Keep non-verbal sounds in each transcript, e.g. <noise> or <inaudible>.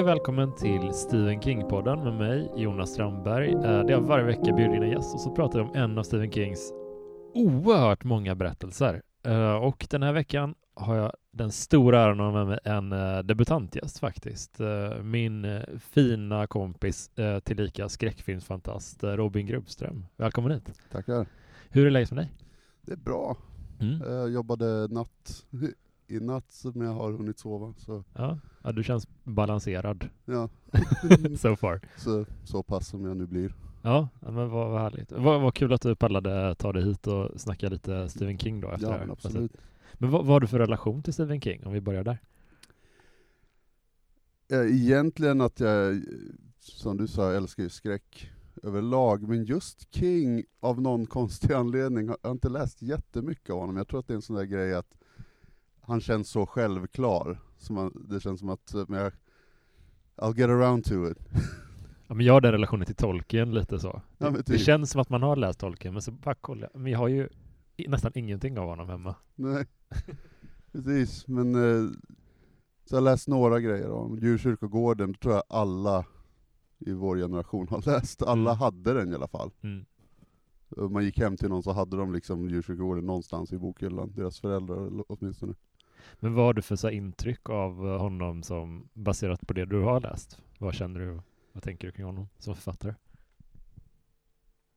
Hej och välkommen till Stephen King-podden med mig, Jonas Strandberg. Eh, där jag varje vecka bjuder in en gäst och så pratar vi om en av Stephen Kings oerhört många berättelser. Eh, och den här veckan har jag den stora äran att ha med mig en eh, debutantgäst faktiskt. Min fina kompis, tillika skräckfilmsfantast Robin Grubbström. Välkommen hit. Tackar. Hur är läget med dig? Det är bra. Mm. Jag jobbade natt i natt som jag har hunnit sova. Så. Ja, ja du känns balanserad. Ja. <laughs> so far. Så, så pass som jag nu blir. Ja, men vad, vad härligt. Vad, vad kul att du pallade ta dig hit och snacka lite Stephen King då efter ja, men absolut. Men vad, vad har du för relation till Stephen King, om vi börjar där? Egentligen att jag, som du sa, älskar ju skräck överlag, men just King, av någon konstig <laughs> anledning, har jag inte läst jättemycket av honom. Jag tror att det är en sån där grej att han känns så självklar. Som man, det känns som att, men jag, I'll get around to it. <laughs> Ja, men jag har den relationen till Tolkien lite så. Ja, det, det typ. känns som att man har läst Tolkien, men så bara kolla, men jag har ju nästan ingenting av honom hemma. Nej, <laughs> precis. Men eh, så jag har läst några grejer om Djurkyrkogården, tror jag alla i vår generation har <laughs> läst. Alla mm. hade den i alla fall. Mm. Om man gick hem till någon så hade de liksom Djurkyrkogården någonstans i bokhyllan, deras föräldrar åtminstone. Men vad har du för så intryck av eh, honom som baserat på det du har läst? Vad känner du? Vad tänker du kring honom som författare?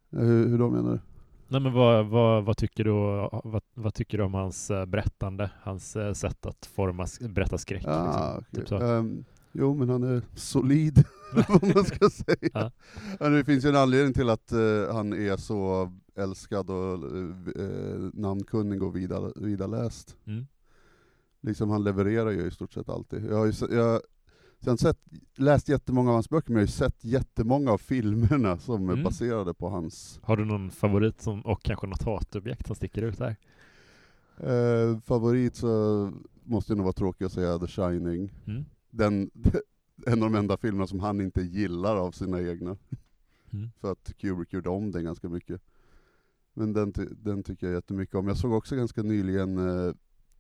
Hur, hur då menar du? Nej, men vad, vad, vad, tycker du, vad, vad, tycker du om hans eh, berättande, hans eh, sätt att forma, berätta skräck? Ah, liksom, okay. typ um, jo, men han är solid, <laughs> vad man ska säga. Ja. Det finns ju en anledning till att uh, han är så älskad och uh, namnkunnig och vidarläst. Mm liksom han levererar ju i stort sett alltid. Jag har ju, jag, har sett, läst jättemånga av hans böcker, men jag har ju sett jättemånga av filmerna som mm. är baserade på hans... Har du någon favorit som, och kanske något hatobjekt som sticker ut där? Eh, favorit så måste det nog vara tråkigt att säga The Shining. Mm. Den, <laughs> en av de enda filmerna som han inte gillar av sina egna. Mm. För att Kubrick gjorde om den ganska mycket. Men den, den tycker jag jättemycket om. Jag såg också ganska nyligen eh,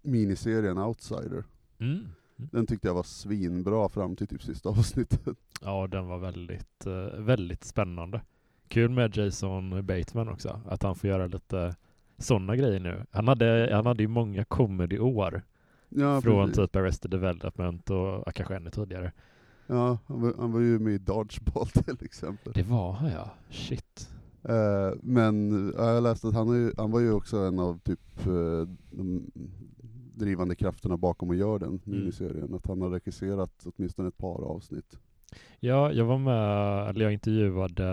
miniserien Outsider. Mm. Mm. Den tyckte jag var svinbra fram till typ sista <laughs> avsnittet. Ja, den var väldigt, eh, väldigt spännande. Kul med Jason Bateman också, att han får göra lite sådana grejer nu. Han hade, han hade ju många comedy-år. Ja, från precis. typ Arrested Development och kanske ännu tidigare. Ja, han var, han var ju med i Dodgeball <laughs> till exempel. Det var han ja, shit. Uh, men uh, jag läste att han, ju, han var ju också en av typ uh, de drivande krafterna bakom att göra den mm. miniserien, mm. att han har regisserat åtminstone ett par avsnitt. Ja, jag var med, eller jag intervjuade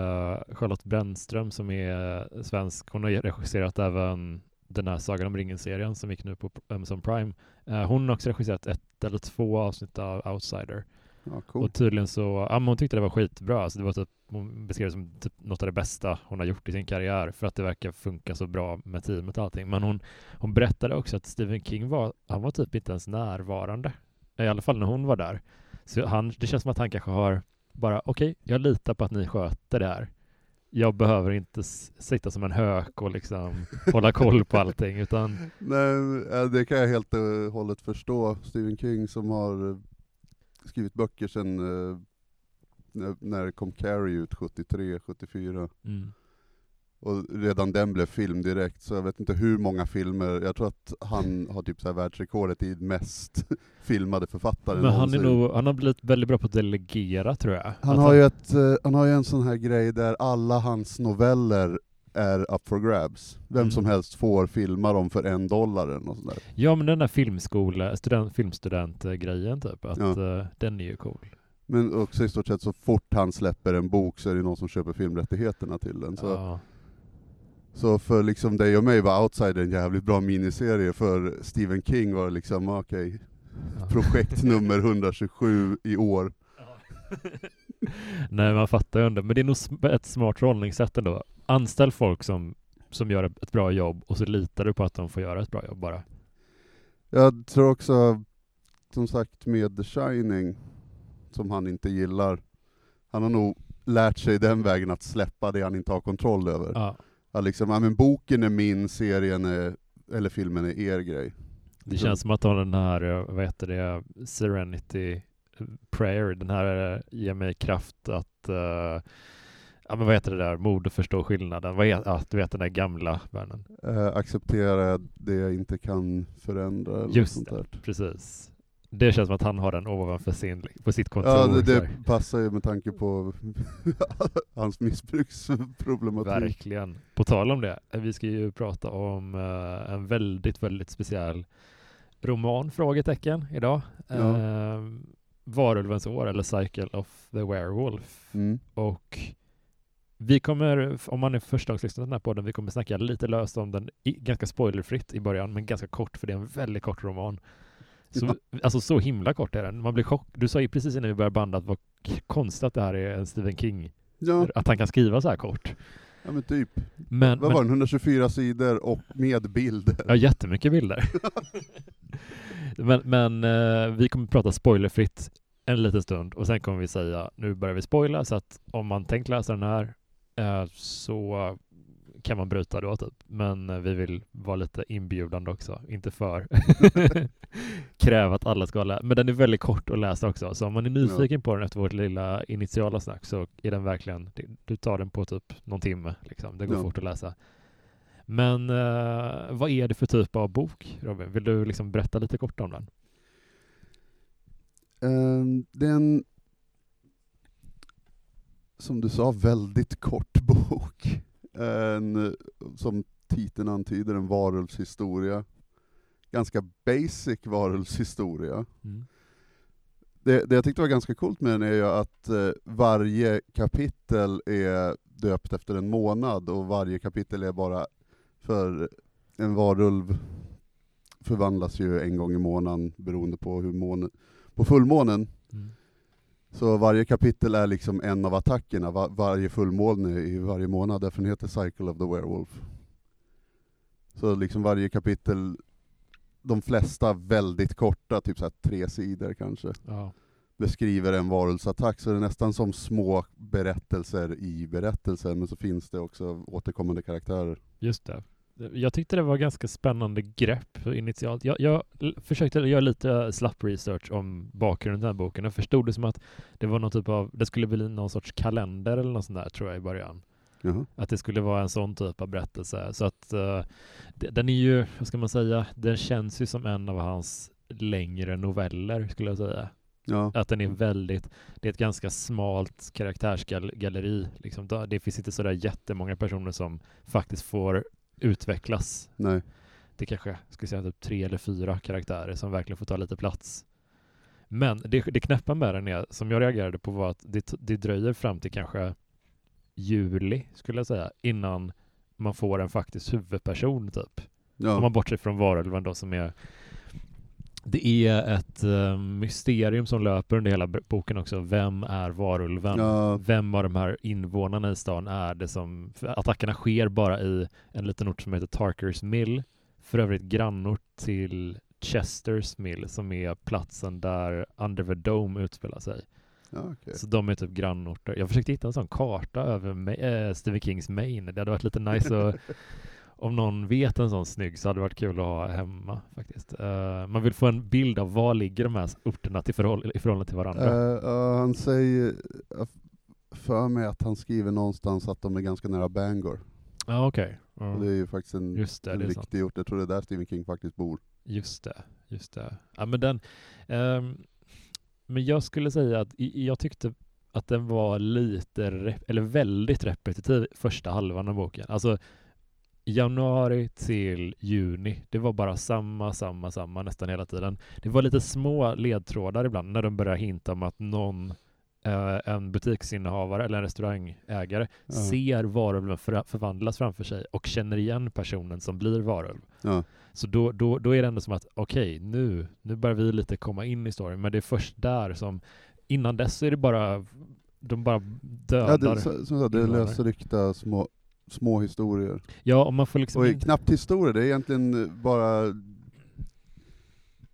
Charlotte Brännström som är svensk. Hon har regisserat även den här Sagan om ringen-serien som gick nu på Amazon Prime. Eh, hon har också regisserat ett eller två avsnitt av Outsider. Ja, cool. Och tydligen så, ja, men hon tyckte det var skitbra. Alltså det var typ, hon beskrev det som typ något av det bästa hon har gjort i sin karriär för att det verkar funka så bra med teamet och allting. Men hon, hon berättade också att Stephen King var, han var typ inte ens närvarande. I alla fall när hon var där. Så han, det känns som att han kanske har bara, okej, okay, jag litar på att ni sköter det här. Jag behöver inte sitta som en hök och liksom <laughs> hålla koll på allting, utan... Nej, det kan jag helt och hållet förstå. Stephen King som har skrivit böcker sen eh, när, när kom Carrie ut, 73, 74. Mm. Och redan den blev film direkt, så jag vet inte hur många filmer, jag tror att han har typ så här världsrekordet i mest <laughs> filmade författare Men han, är nog, han har blivit väldigt bra på att delegera tror jag. Han har, han... Ju ett, eh, han har ju en sån här grej där alla hans noveller är up for grabs. Vem mm. som helst får filma dem för en dollar eller något sånt där. Ja, men den där filmskola, student, filmstudent-grejen typ, att ja. uh, den är ju cool. Men också i stort sett så fort han släpper en bok så är det någon som köper filmrättigheterna till den. Så, ja. så för liksom dig och mig var Outsider en jävligt bra miniserie, för Stephen King var liksom, okej, okay, ja. projekt nummer 127 i år. <laughs> Nej, man fattar ju ändå, men det är nog ett smart rollningssätt ändå anställ folk som, som gör ett bra jobb och så litar du på att de får göra ett bra jobb bara. Jag tror också, som sagt med The Shining, som han inte gillar, han har nog lärt sig den vägen att släppa det han inte har kontroll över. Ja. Att liksom, ja men boken är min, serien är, eller filmen är er grej. Det känns som att ha den här, vad heter det, Serenity prayer, den här uh, ge mig kraft att uh, ja men vad heter det där, mod att förstå skillnaden, vad är, ja, du vet den där gamla bönen. Uh, acceptera det jag inte kan förändra. Eller Just sånt där. det, precis. Det känns som att han har den ovanför sin, på sitt kontor. Ja, det, det passar ju med tanke på <laughs> hans missbruksproblematik. Verkligen. På tal om det, vi ska ju prata om uh, en väldigt, väldigt speciell roman, frågetecken, idag. Ja. Uh, Varulvens år, eller Cycle of the Werewolf. Mm. Och vi kommer, om man är förstagslyssnare på den här podden, vi kommer snacka lite löst om den, ganska spoilerfritt i början, men ganska kort, för det är en väldigt kort roman. Så, Ja. Alltså så himla kort är den. Man blir chock. Du sa ju precis innan vi började banda att vad konstigt att det här är en Stephen King. Ja, Att han kan skriva så här kort. ja, men typ. Men, Vad men var den? 124 sidor och med bilder. ja, jättemycket bilder. <laughs> men men eh, vi kommer prata spoilerfritt en liten stund och sen kommer vi säga nu börjar vi spoila så att om man tänkt läsa den här eh, så kan man bryta då typ. Men eh, vi vill vara lite inbjudande också, inte för <laughs> kräva att alla ska läsa. Men den är väldigt kort att läsa också, så om man är nyfiken på den efter vårt lilla initiala snack så är den verkligen, du tar den på typ någon timme liksom. Det går Ja. fort att läsa. Men eh, vad är det för typ av bok, Robin? Vill du liksom berätta lite kort om den? Ehm, det är en, som du sa, väldigt kort <laughs> bok. En, som titeln antyder, en varulvshistoria. Ganska basic varulvshistoria. Det, det jag tyckte var ganska coolt med den är ju att eh, varje kapitel är döpt efter en månad, och varje kapitel är bara för en varulv förvandlas ju en gång i månaden beroende på hur månen, på fullmånen. Mm. Så varje kapitel är liksom en av attackerna, var, varje fullmåne i varje månad, därför den heter Cycle of the Werewolf. Så liksom varje kapitel, de flesta väldigt korta, typ så tre sidor kanske, Ja. beskriver en varulvsattack, så det är nästan som små berättelser i berättelsen, men så finns det också återkommande karaktärer. Just det. Jag tyckte det var ganska spännande grepp initialt. Jag, jag försökte göra lite slapp research om bakgrunden till den här boken. Jag förstod det som att det var någon typ av, det skulle bli någon sorts kalender eller något sånt där tror jag i början. Jaha. Att det skulle vara en sån typ av berättelse. Så att det- den är ju, vad ska man säga, den känns ju som en av hans längre noveller skulle jag säga. Ja, Att den är väldigt, det är ett ganska smalt karaktärsgalleri. Liksom. Det finns inte sådär jättemånga personer som faktiskt får utvecklas. nej. Det kanske, ska säga, typ tre eller fyra karaktärer som verkligen får ta lite plats. Men det, det knäppa med den är, som jag reagerade på var att det, det dröjer fram till kanske juli, skulle jag säga, innan man får en faktisk huvudperson typ. Om Ja, man bortser från varulven då som är det är ett eh, mysterium som löper under hela boken också. Vem är varulven? ja, Vem av de här invånarna i stan är det som... Attackerna sker bara i en liten ort som heter Tarkers Mill. För övrigt grannort till Chesters Mill som är platsen där Under the Dome utspelar sig. ja okej. Så de är typ grannorter. Jag försökte hitta en sån karta över äh, Stephen Kings Maine. Det hade varit lite nice att <laughs> om någon vet en sån snygg så hade det varit kul att ha hemma faktiskt. Eh, man vill få en bild av var ligger de här orterna till förhåll- i förhållande till varandra. Eh, ja, han säger, för mig att han skriver någonstans att de är ganska nära Bangor. Ja, okej. Ja, Och det är ju faktiskt en, Just det, en det riktig ort, jag tror det är där Stephen King faktiskt bor. Just det, just det. Ja, men den... ehm, men jag skulle säga att jag tyckte att den var lite, eller väldigt repetitiv första halvan av boken. Alltså januari till juni, det var bara samma, samma, samma nästan hela tiden. Det var lite små ledtrådar ibland när de började hinta om att någon, eh, en butiksinnehavare eller en restaurangägare Ja. ser varulven för, förvandlas framför sig och känner igen personen som blir varulv. Ja, Så då, då, då är det ändå som att okej, nu, nu börjar vi lite komma in i storyn, men det är först där som, innan dess är det bara, de bara dödar. ja det, som sagt, det är lösryckta små, små historier. och man får liksom, Och knappt historier, det är egentligen bara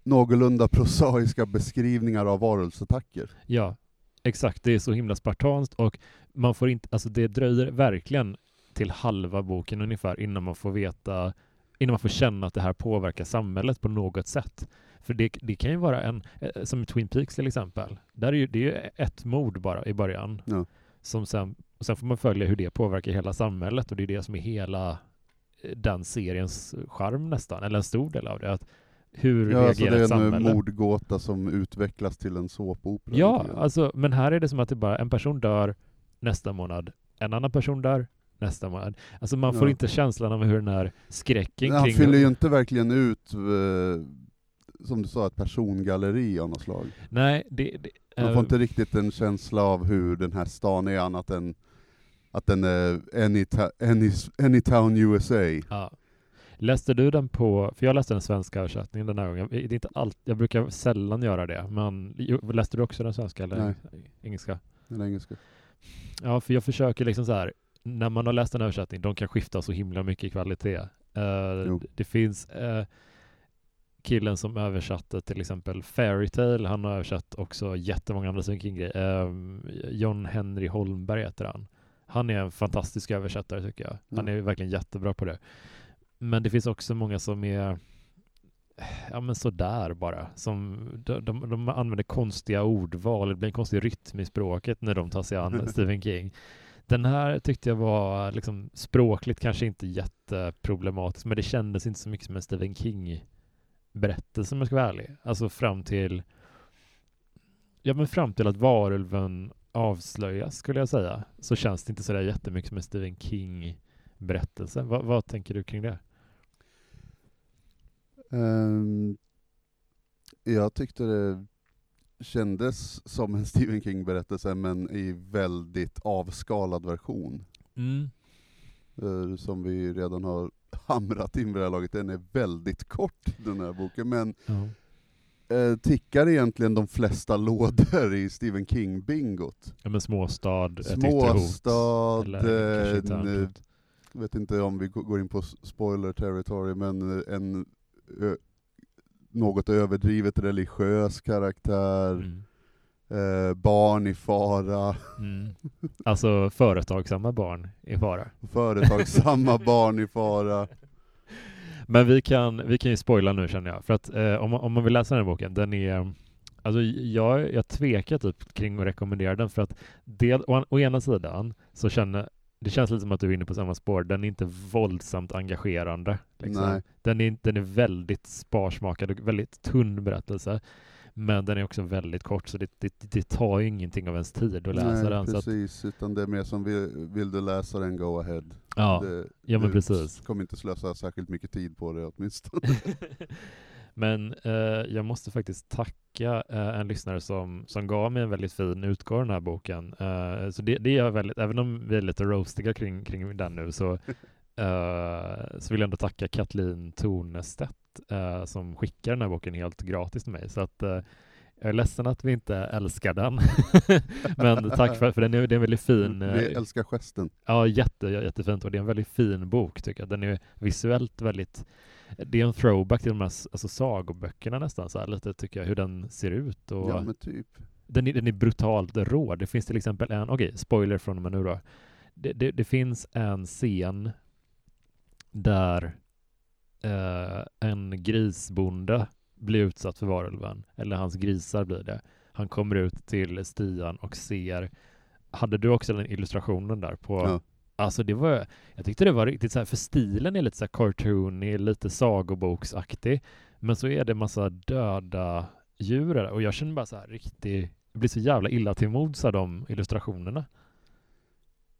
någorlunda prosaiska beskrivningar av varulvsattacker. ja, exakt, det är så himla spartanskt och man får inte, alltså det dröjer verkligen till halva boken ungefär innan man får veta innan man får känna att det här påverkar samhället på något sätt. För det, det kan ju vara en, eh, som Twin Peaks till exempel, där är ju, det är ju ett mord bara i början. Ja. Som sen, och sen får man följa hur det påverkar hela samhället och det är det som är hela eh, den seriens charm nästan, eller en stor del av det. Att hur Ja, alltså reagerar det ett är en samhälle? mordgåta som utvecklas till en såpopera. Ja, alltså, men här är det som att det bara en person dör nästa månad, en annan person dör nästa månad. Alltså man får Ja. inte känslan av hur den här skräcken Han kring... fyller ju inte verkligen ut, eh, som du sa, ett persongalleri av något slag. Nej, det... det Man eh, får inte riktigt en känsla av hur den här stan är annat än att den är any, any, any town USA. Ja. Läste du den på, för jag läste den svenska översättningen den här gången. Det är inte allt, jag brukar sällan göra det, men läste du också den svenska eller Nej. engelska? Den engelska. Ja, för jag försöker liksom så här, när man har läst en översättning, de kan skifta så himla mycket i kvalitet. Eh, Jo. det finns eh, killen som översatte till exempel Fairy Tale, han har översatt också jättemånga andra Stephen King-grejer. Eh, John Henry Holmberg heter han. Han är en fantastisk översättare tycker jag. Han är verkligen jättebra på det. Men det finns också många som är ja men sådär bara. Som, de, de, de använder konstiga ordval, det blir en konstig rytm i språket när de tar sig an <laughs> Stephen King. Den här tyckte jag var liksom språkligt kanske inte jätteproblematisk, men det kändes inte så mycket som en Stephen King-berättelse om jag ska vara ärlig. Alltså fram till Ja men fram till att varulven avslöjas skulle jag säga, så känns det inte sådär jättemycket som en Stephen King-berättelse. Va, vad tänker du kring det? Ehm, jag tyckte det kändes som en Stephen King-berättelse, men i väldigt avskalad version. Mm. Eh, som vi redan har hamrat in vid det här laget. Den är väldigt kort, den här boken, men Ja. eh, tickar egentligen de flesta <laughs> lådor i Stephen King-bingot. ja men småstad, ett yttre hot. Småstad, eh, jag vet inte om vi går in på spoiler territory, men eh, en ö, något överdrivet religiös karaktär, Mm. Eh, barn i fara, Mm. Alltså företagsamma barn i fara. företagsamma <laughs> barn i fara. Men vi kan, vi kan ju spoila nu känner jag, för att eh, om, man- om man vill läsa den här boken, den är Alltså jag, jag tvekar typ kring att rekommendera den för att del, å, å ena sidan så känner det känns lite som att du är inne på samma spår. Den är inte våldsamt engagerande. Liksom. Nej. Den, är, den är väldigt sparsmakad och väldigt tunn berättelse. Men den är också väldigt kort, så det, det, det tar ju ingenting av ens tid att läsa Nej, den. Så att, precis, utan det är mer som, vill, vill du läsa den, go ahead. ja, det, ja men precis. kommer inte slösa särskilt mycket tid på det åtminstone. <laughs> Men eh, jag måste faktiskt tacka eh, en lyssnare som, som gav mig en väldigt fin utgåva den här boken. Eh, så det, det är jag väldigt, även om vi är lite roastiga kring, kring den nu så, <laughs> eh, så vill jag ändå tacka Kathleen Tornestedt eh, som skickar den här boken helt gratis till mig. Så att eh, jag är ledsen att vi inte älskar den. <laughs> Men tack för, för den är, det är en väldigt fin eh, Vi älskar gesten. Ja, jätte, jättefint och det är en väldigt fin bok tycker jag. Den är visuellt väldigt det är en throwback till de här alltså, sagoböckerna nästan så här, lite tycker jag, hur den ser ut. Och Ja men typ. den, är, den är brutalt rå. Det finns till exempel en, okej, spoiler från och med nu då. Det, det, det finns en scen där eh, en grisbonde blir utsatt för varulven, eller hans grisar blir det. Han kommer ut till stian och ser hade du också den illustrationen där på Ja. Alltså det var, jag tyckte det var riktigt så här, för stilen är lite så här cartoony, lite sagoboksaktig, men så är det massa döda djur där, och jag känner bara så här riktigt, jag blir så jävla illa till mods av de illustrationerna.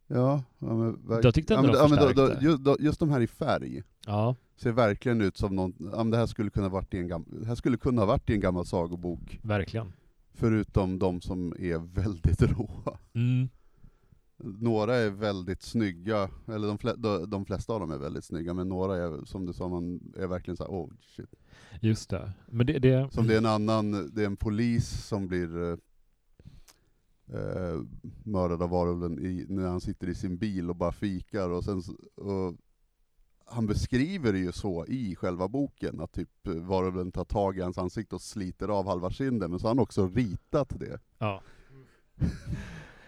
Ja, ja men, verk- Jag tyckte ändå ja, men, då, då, just, då, just de här i färg Ja, ser verkligen ut som någon, ja, men det här skulle kunna varit i en gammal, det här skulle kunna varit i en gammal sagobok, verkligen. förutom de som är väldigt <laughs> råa. Mm. Några är väldigt snygga, eller de, flä, de, flesta av dem är väldigt snygga, men några är, som du sa, man är verkligen såhär, oh shit. Just det. Men det, det Som det är en annan, det är en polis som blir eh, mördad av varulven i, när han sitter i sin bil och bara fikar, och sen och han beskriver det ju så i själva boken, att typ varulven tar tag i hans ansikte och sliter av halva kinden, men så har han också ritat det. Ja.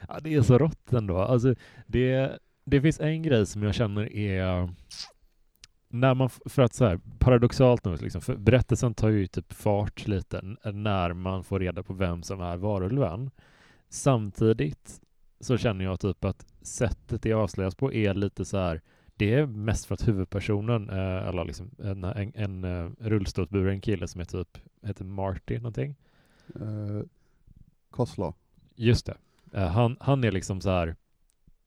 ja, det är så rått ändå. Alltså, det, det finns en grej som jag känner är när man, för att så här, paradoxalt nog, liksom, för berättelsen tar ju typ fart lite när man får reda på vem som är varulven. Samtidigt så känner jag typ att sättet det avslöjas på är lite så här, det är mest för att huvudpersonen, eh, eller liksom en, en, en uh, rullstolsburen kille som är typ, heter Marty någonting. Uh, Kosla. Just det. Uh, han, han är liksom så här,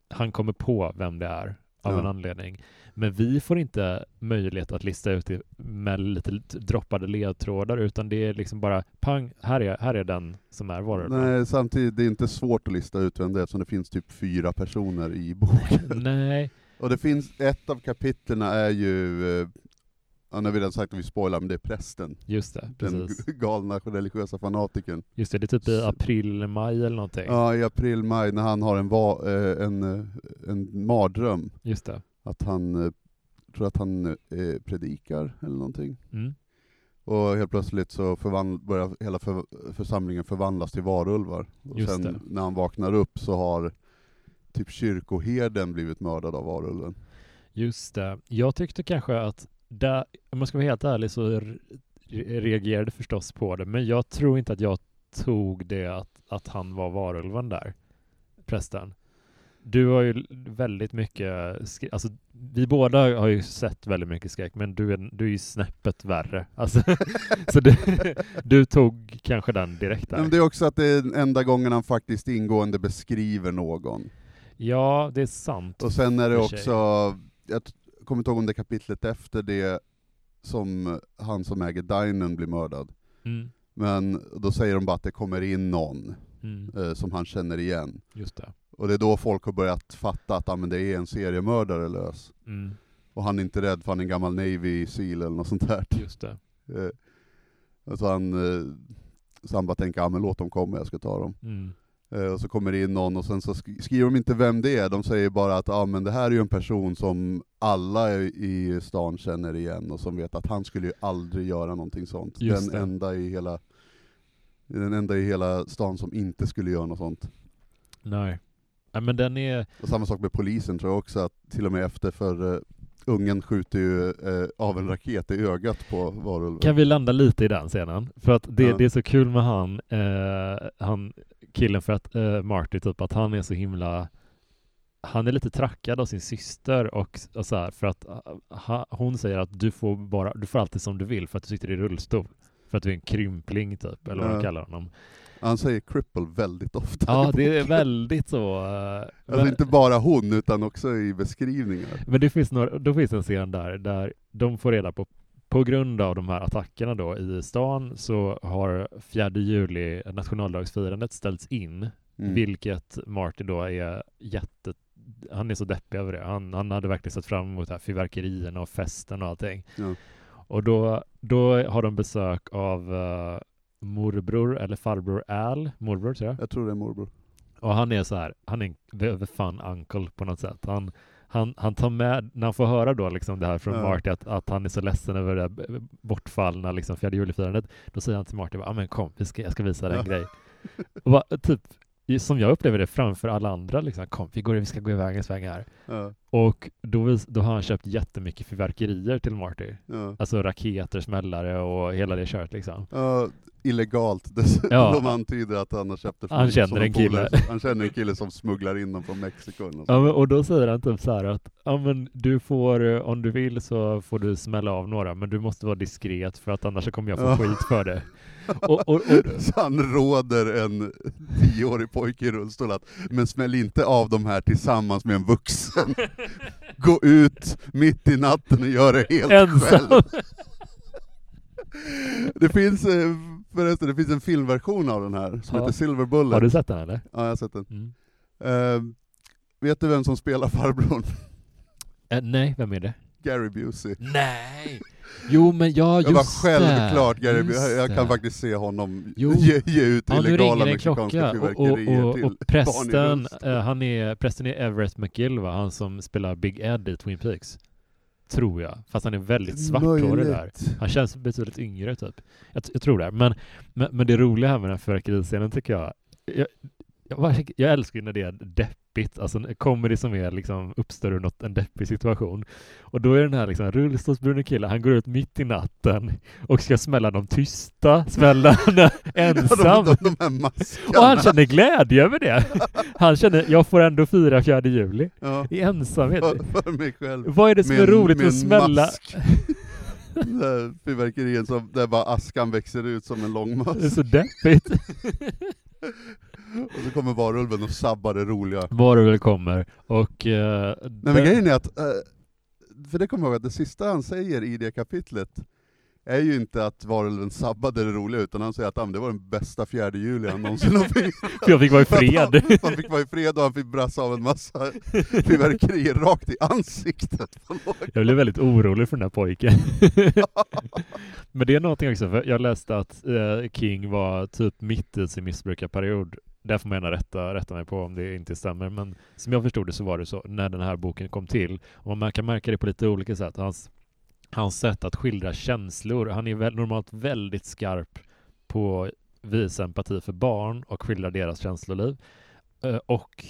han kommer på vem det är av ja. en anledning. Men vi får inte möjlighet att lista ut det med lite droppade ledtrådar, utan det är liksom bara pang, här är, här är den som är varulven. Nej, samtidigt, det är inte svårt att lista ut vem det är, eftersom det finns typ fyra personer i boken. <laughs> Nej. Och det finns, ett av kapitlerna är ju, eh, ja, nu har vi redan sagt att vi spoilar, men det är prästen. Just det, precis. Den <laughs> galna religiösa fanatikern. Just det, det är typ i april, maj eller någonting. Ja, i april, maj, när han har en, va, eh, en, eh, en mardröm. Just det att han, eh, tror att han eh, predikar eller någonting. Mm. Och helt plötsligt så börjar hela för församlingen förvandlas till varulvar. Och Just sen det. när han vaknar upp så har typ kyrkoherden blivit mördad av varulven. Just det. Jag tyckte kanske att, där, om man ska vara helt ärlig så reagerade förstås på det, men jag tror inte att jag tog det att, att han var varulven där, prästen. Du har ju väldigt mycket, alltså vi båda har ju sett väldigt mycket skräck, men du är, du är ju snäppet värre. Alltså, <laughs> så du, du tog kanske den direkt där. Men det är också att det är enda gången han faktiskt ingående beskriver någon. Ja, det är sant. Och sen är det också, jag kommer inte ihåg om det kapitlet efter det, som han som äger dinen blir mördad. Mm. Men då säger de bara att det kommer in någon mm. eh, som han känner igen. Just det. Och det är då folk har börjat fatta att ah, men det är en seriemördare lös. Mm. Och han är inte rädd för han är en gammal Navy Seal eller något sånt där. Just det. Eh, alltså han, eh, så han bara tänker, ja ah, men låt dem komma, jag ska ta dem. Mm. Eh, och så kommer det in någon och sen så skriver de inte vem det är, de säger bara att ah, men det här är ju en person som alla i stan känner igen och som vet att han skulle ju aldrig göra någonting sånt. Just den enda i hela den enda i hela stan som inte skulle göra något sånt. Nej. Ja, men den är... Och samma sak med polisen tror jag också, att till och med efter, för uh, ungen skjuter ju uh, av en raket i ögat på varulven. Kan vi landa lite i den scenen? För att det, ja. det är så kul med han, uh, han killen för att uh, Marty, typ att han är så himla han är lite trackad av sin syster och, och så här, för att ha, hon säger att du får bara, du får alltid som du vill för att du sitter i rullstol. För att du är en krympling typ, eller vad de kallar honom. Han säger cripple väldigt ofta. Ja, det är <laughs> väldigt så. Uh, alltså inte bara hon, utan också i beskrivningar. Men det finns några, då finns en scen där, där de får reda på, på grund av de här attackerna då i stan, så har fjärde juli, nationaldagsfirandet, ställts in, mm. vilket Martin då är jätte han är så deppig över det. Han, han hade verkligen sett fram emot här fyrverkerierna och festen och allting. Ja. Och då, då har de besök av uh, morbror eller farbror Al, morbror tror jag. Jag tror det är morbror. Och han är så här, han är en the fun uncle på något sätt. Han, han, han tar med, när han får höra då liksom det här från ja. Marty, att, att han är så ledsen över det bortfallna liksom fjärde julifirandet, då säger han till Marty, ja men kom, vi ska, jag ska visa dig en ja. grej. Och bara, typ, som jag upplever det framför alla andra, liksom, kom, vi, går, vi ska gå iväg sväng här. Ja. Och då, då har han köpt jättemycket fyrverkerier till Marty. Ja. Alltså raketer, smällare och hela det köret liksom. Ja, illegalt. <laughs> Det, ja. De <laughs> antyder att han har köpt det Han känner en kille. han känner en kille som smugglar in dem från Mexiko. Och, ja, men, och då säger han typ så här att ja, men du får, om du vill så får du smälla av några, men du måste vara diskret för att annars kommer jag få ja. skit för det. <laughs> Och, och, och, så han råder en tioårig pojke i rullstol att, men smäll inte av de här tillsammans med en vuxen. Gå ut mitt i natten och gör det helt Ensam. själv. Det finns eh, förresten, det finns en filmversion av den här, som ja. heter Silver Bullet. Har du sett den eller? Ja, jag har sett den. Mm. Uh, vet du vem som spelar farbrorn? Uh, nej, vem är det? Gary Busey. Nej! Jo men ja, just Jag var självklart det. Gary Busey, jag kan faktiskt se honom <laughs> ge, ge, ut ja, illegala mexikanska fyrverkerier och, och, och, och prästen, uh, han är, prästen är Everett McGill va? Han som spelar Big Ed i Twin Peaks. Tror jag. Fast han är väldigt svarthårig där. Han känns betydligt yngre typ. Jag, jag tror det. Men, men, men, det roliga här med den här fyrverkeriscenen tycker jag, jag jag, jag älskar ju när det är deppigt, alltså en comedy som är liksom uppstår ur något, en deppig situation. Och då är den här liksom rullstolsburne killen, han går ut mitt i natten och ska smälla de tysta smällarna <laughs> ensam. de, de, de och han känner glädje över det. Han känner, jag får ändå fira 4 juli ja. i ensamhet. För, för mig själv. Vad är det som med, är roligt med att smälla? Fyrverkerien som, där bara askan växer ut som en lång möss. Det är så deppigt. <laughs> och så kommer varulven och sabbar det roliga. Varulven kommer, och... Uh, Nej men grejen är att, uh, för det kommer jag ihåg att det sista han säger i det kapitlet, är ju inte att varulven sabbade det roliga, utan han säger att ah, det var den bästa fjärde juli han någonsin har. För <laughs> jag fick vara i fred. Han, <laughs> han, fick vara i fred och han fick brassa av en massa <laughs> fyrverkerier rakt i ansiktet. Jag blev väldigt orolig för den här pojken. Men det är någonting också, för jag läste att eh, King var typ mitt i sin missbrukarperiod. Där får man gärna rätta, rätta mig på om det inte stämmer, men som jag förstod det så var det så när den här boken kom till. Och man kan märka det på lite olika sätt. Hans hans sätt att skildra känslor. Han är väl, normalt väldigt skarp på att visa empati för barn och skildra deras känsloliv. Eh, och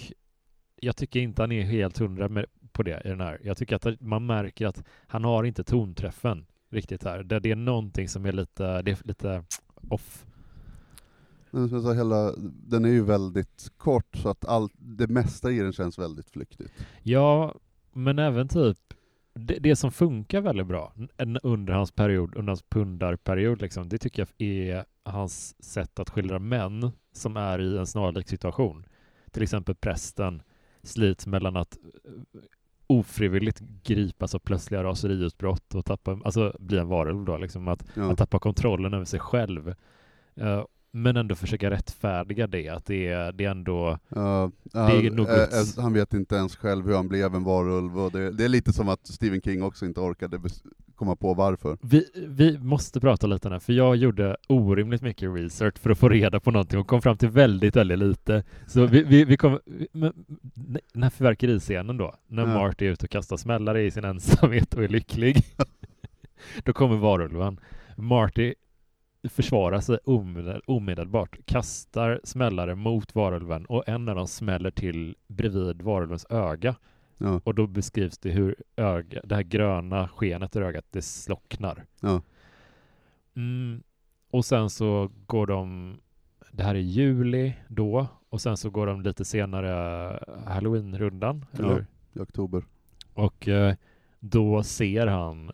jag tycker inte han är helt hundra med, på det i den här. Jag tycker att man märker att han har inte tonträffen riktigt här. Det, det är någonting som är lite, det är lite off. Men som jag sa, hela, den är ju väldigt kort, så att all, det mesta i den känns väldigt flyktigt. Ja, men även typ det, det, som funkar väldigt bra under hans period, under hans pundarperiod, liksom, det tycker jag är hans sätt att skildra män som är i en snarlik situation. Till exempel prästen slits mellan att eh, ofrivilligt gripas av plötsliga raseriutbrott och tappa, alltså bli en varulv då, liksom, att, ja. att tappa kontrollen över sig själv. Uh, men ändå försöka rättfärdiga det, att det är, det är ändå... Uh, det är något... uh, han vet inte ens själv hur han blev en varulv, och det, det, är lite som att Stephen King också inte orkade komma på varför. Vi, vi måste prata lite här, för jag gjorde orimligt mycket research för att få reda på någonting och kom fram till väldigt, väldigt lite. Så vi, vi, vi kom, den här fyrverkeriscenen då, när ja. Marty är ute och kastar smällare i sin ensamhet och är lycklig, <laughs> då kommer varulven. Marty försvarar sig omedelbart, kastar smällare mot varulven och en av dem smäller till bredvid varulvens öga. Ja. Och då beskrivs det hur öga, det här gröna skenet i ögat, det slocknar. Ja. Mm, och sen så går de, det här är juli då, och sen så går de lite senare halloween-rundan, eller? Ja, i oktober. Och eh, då ser han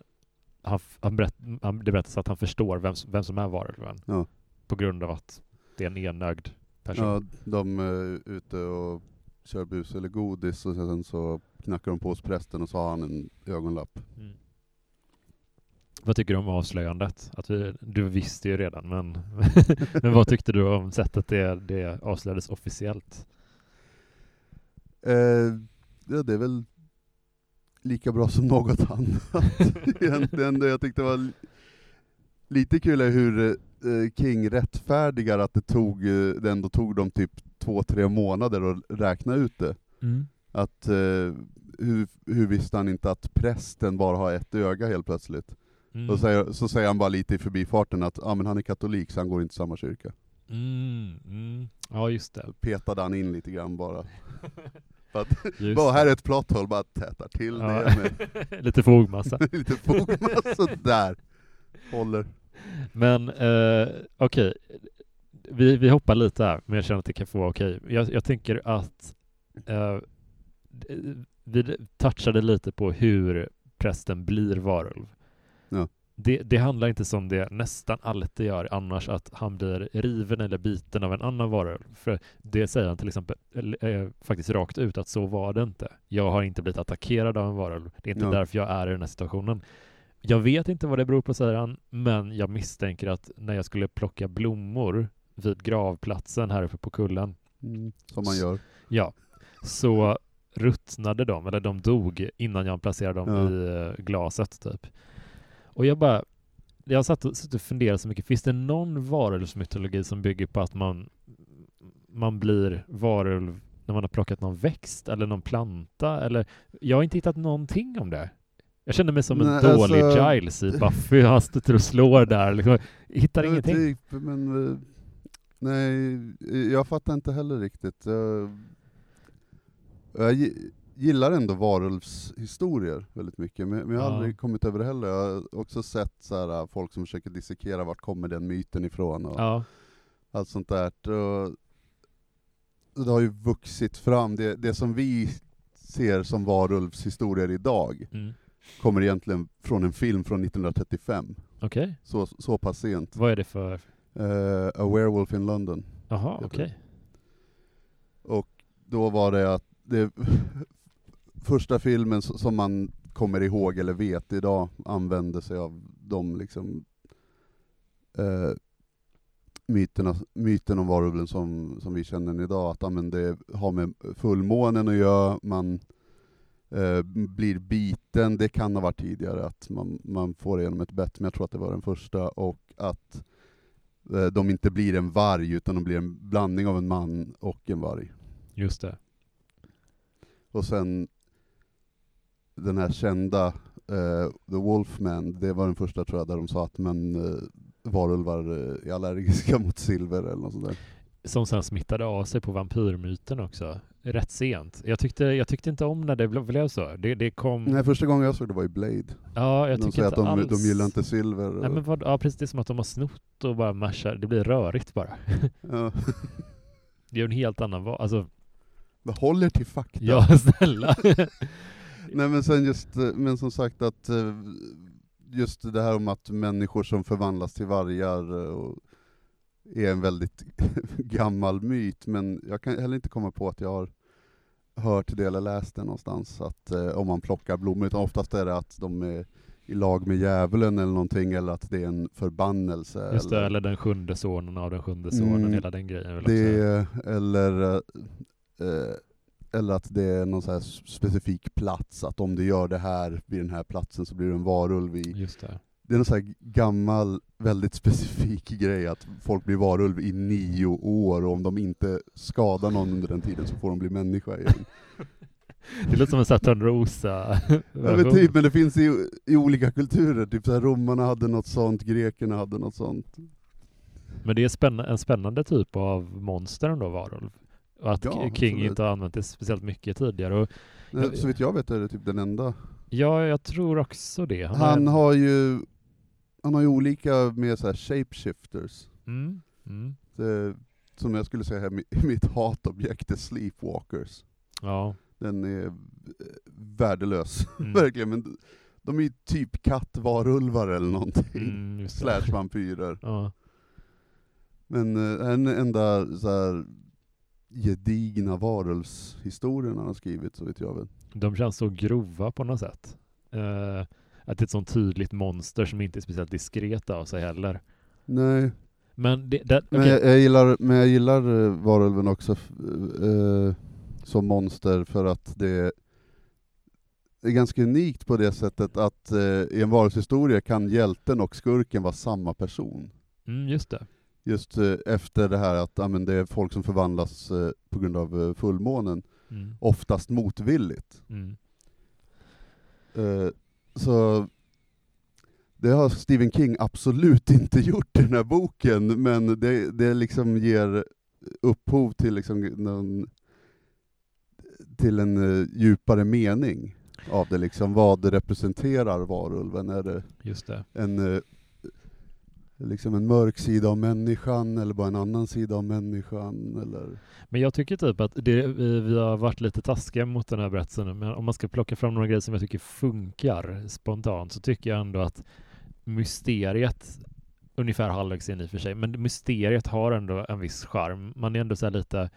han, han, berätt, han, det berättas att han förstår vem, vem som är varulven. Ja. På grund av att det är en enögd person. Ja, de är ute och kör bus eller godis och sen så knackar de på hos prästen och så har han en ögonlapp. Mm. Vad tycker du om avslöjandet? Att vi, du visste ju redan, men, <laughs> men vad tyckte du om sättet det, det avslöjades officiellt? Eh, ja, det är väl lika bra som något annat <laughs> egentligen. Det jag tyckte var lite kul är hur eh, King rättfärdigar att det, tog, eh, det ändå tog dem typ två, tre månader att räkna ut det. Mm. Att, eh, hur, hur visste han inte att prästen bara har ett öga helt plötsligt? Mm. Och så, så säger han bara lite i förbifarten att ah, men han är katolik så han går inte i samma kyrka. Mm, mm. Ja, just det. Petade han in lite grann bara. <laughs> Att, bara här är ett plotthål, bara tätar till ja. det med <laughs> lite fogmassa. <laughs> lite fogmassa, där. Håller. Men eh, okej, okay. vi, vi hoppar lite här, men jag känner att det kan få okej. Okay. Jag, jag tänker att eh, vi touchade lite på hur prästen blir varulv. Det, det, handlar inte som det nästan alltid gör annars, att han blir riven eller biten av en annan varulv. För det säger han till exempel äh, faktiskt rakt ut att så var det inte. Jag har inte blivit attackerad av en varulv. Det är inte ja. därför jag är i den här situationen. Jag vet inte vad det beror på, säger han, men jag misstänker att när jag skulle plocka blommor vid gravplatsen här uppe på kullen. Mm, som man gör. Ja, så ruttnade de, eller de dog innan jag placerade dem ja. i eh, glaset typ. Och jag bara, jag satt och, satt och funderade så mycket, finns det någon varulvsmytologi som bygger på att man, man blir varulv när man har plockat någon växt eller någon planta? Eller, jag har inte hittat någonting om det. Jag känner mig som en Nej, dålig alltså... Giles i Buffy. Han sitter och slår där. Liksom. Hittar ingenting. Typ, men, eh, Nej, jag fattar inte heller riktigt. Jag, jag gillar ändå varulvshistorier väldigt mycket, men, men jag har Ja. aldrig kommit över det heller. Jag har också sett så här, folk som försöker dissekera vart kommer den myten ifrån och Ja, allt sånt där. Och det har ju vuxit fram, det, det som vi ser som varulvshistorier idag, mm. kommer egentligen från en film från 1935. okej. Så, så pass sent. Vad är det för... Eh, A Werewolf in London. Jaha, okej. Och då var det att det första filmen som man kommer ihåg eller vet idag använde sig av de liksom eh, myterna, myten om varulven som, som vi känner den idag, att ja, men det har med fullmånen att göra, man eh, blir biten, det kan ha varit tidigare att man, man får det genom ett bett, men jag tror att det var den första, och att eh, de inte blir en varg, utan de blir en blandning av en man och en varg. Just det. Och sen den här kända eh, The Wolfman, det var den första tror jag, där de sa att men uh, varulvar eh, är allergiska <laughs> mot silver eller något sånt där. Som sen smittade av sig på vampyrmyten också. Rätt sent. Jag tyckte, jag tyckte inte om när det blev, så. Det, det kom... Nej, första gången jag såg det var i Blade. Ja, jag de tycker inte att de, alls... de gillar inte silver. Nej, men vad, ja, precis. Det är som att de har snott och bara mashar. Det blir rörigt bara. ja. <laughs> <laughs> Det är en helt annan Alltså, Det håller till fakta. ja snälla. Nej men sen just, eh, men som sagt att eh, just det här om att människor som förvandlas till vargar eh, och är en väldigt <laughs> gammal myt, men jag kan heller inte komma på att jag har hört det eller läst det någonstans, att eh, om man plockar blommor, utan oftast är det att de är i lag med djävulen eller någonting, eller att det är en förbannelse. Just det, eller den sjunde sonen av den sjunde sonen, Mm. hela den grejen. Vill också. Det, eller, eh, eller att det är någon så här specifik plats, att om du gör det här vid den här platsen så blir du en varulv i... Just det. Det är en så här gammal, väldigt specifik grej att folk blir varulv i nio år, och om de inte skadar någon under den tiden så får de bli människa igen. <laughs> Det låter som en Törnrosa <laughs> ja, men, typ, men det finns i, i olika kulturer, typ så här, romarna hade något sånt, grekerna hade något sånt. Men det är spänn en spännande typ av monster ändå, varulv. Och att Ja, King inte har använt det speciellt mycket tidigare. Och, Nej, Så vitt jag vet är det typ den enda. ja, jag tror också det. Han, Han är... har ju, han har ju olika med så här shapeshifters. Mm, mm. Det, som jag skulle säga är mi- <laughs> mitt hatobjekt är sleepwalkers. Ja. Den är eh, värdelös, <laughs> Mm. verkligen. Men de är ju typ kattvarulvar eller någonting. Mm. Slash vampyrer. Ja. Men eh, den enda så här gedigna varulvshistorien han har skrivit, så vet jag väl. De känns så grova på något sätt. Eh, att det är ett sånt tydligt monster som inte är speciellt diskret av sig heller. Nej, Men det, det, men, jag, jag gillar, men jag gillar eh, varulven också eh, som monster för att det är ganska unikt på det sättet att eh, i en varulvshistoria kan hjälten och skurken vara samma person. Mm, just det. Just eh, efter det här att ja, men det är folk som förvandlas eh, på grund av eh, fullmånen, Mm. oftast motvilligt. Mm. Så det har Stephen King absolut <laughs> inte gjort i den här boken, men det, det liksom ger upphov till, liksom någon, till en djupare mening av det. Liksom, vad det representerar varulven. Är det Just det. en, liksom en mörk sida av människan, eller bara en annan sida av människan? Eller... Men jag tycker typ att det, vi, vi har varit lite taskiga mot den här berättelsen, men om man ska plocka fram några grejer som jag tycker funkar spontant så tycker jag ändå att mysteriet, ungefär halvvägs in i och för sig, men mysteriet har ändå en viss charm. Man är ändå så här lite,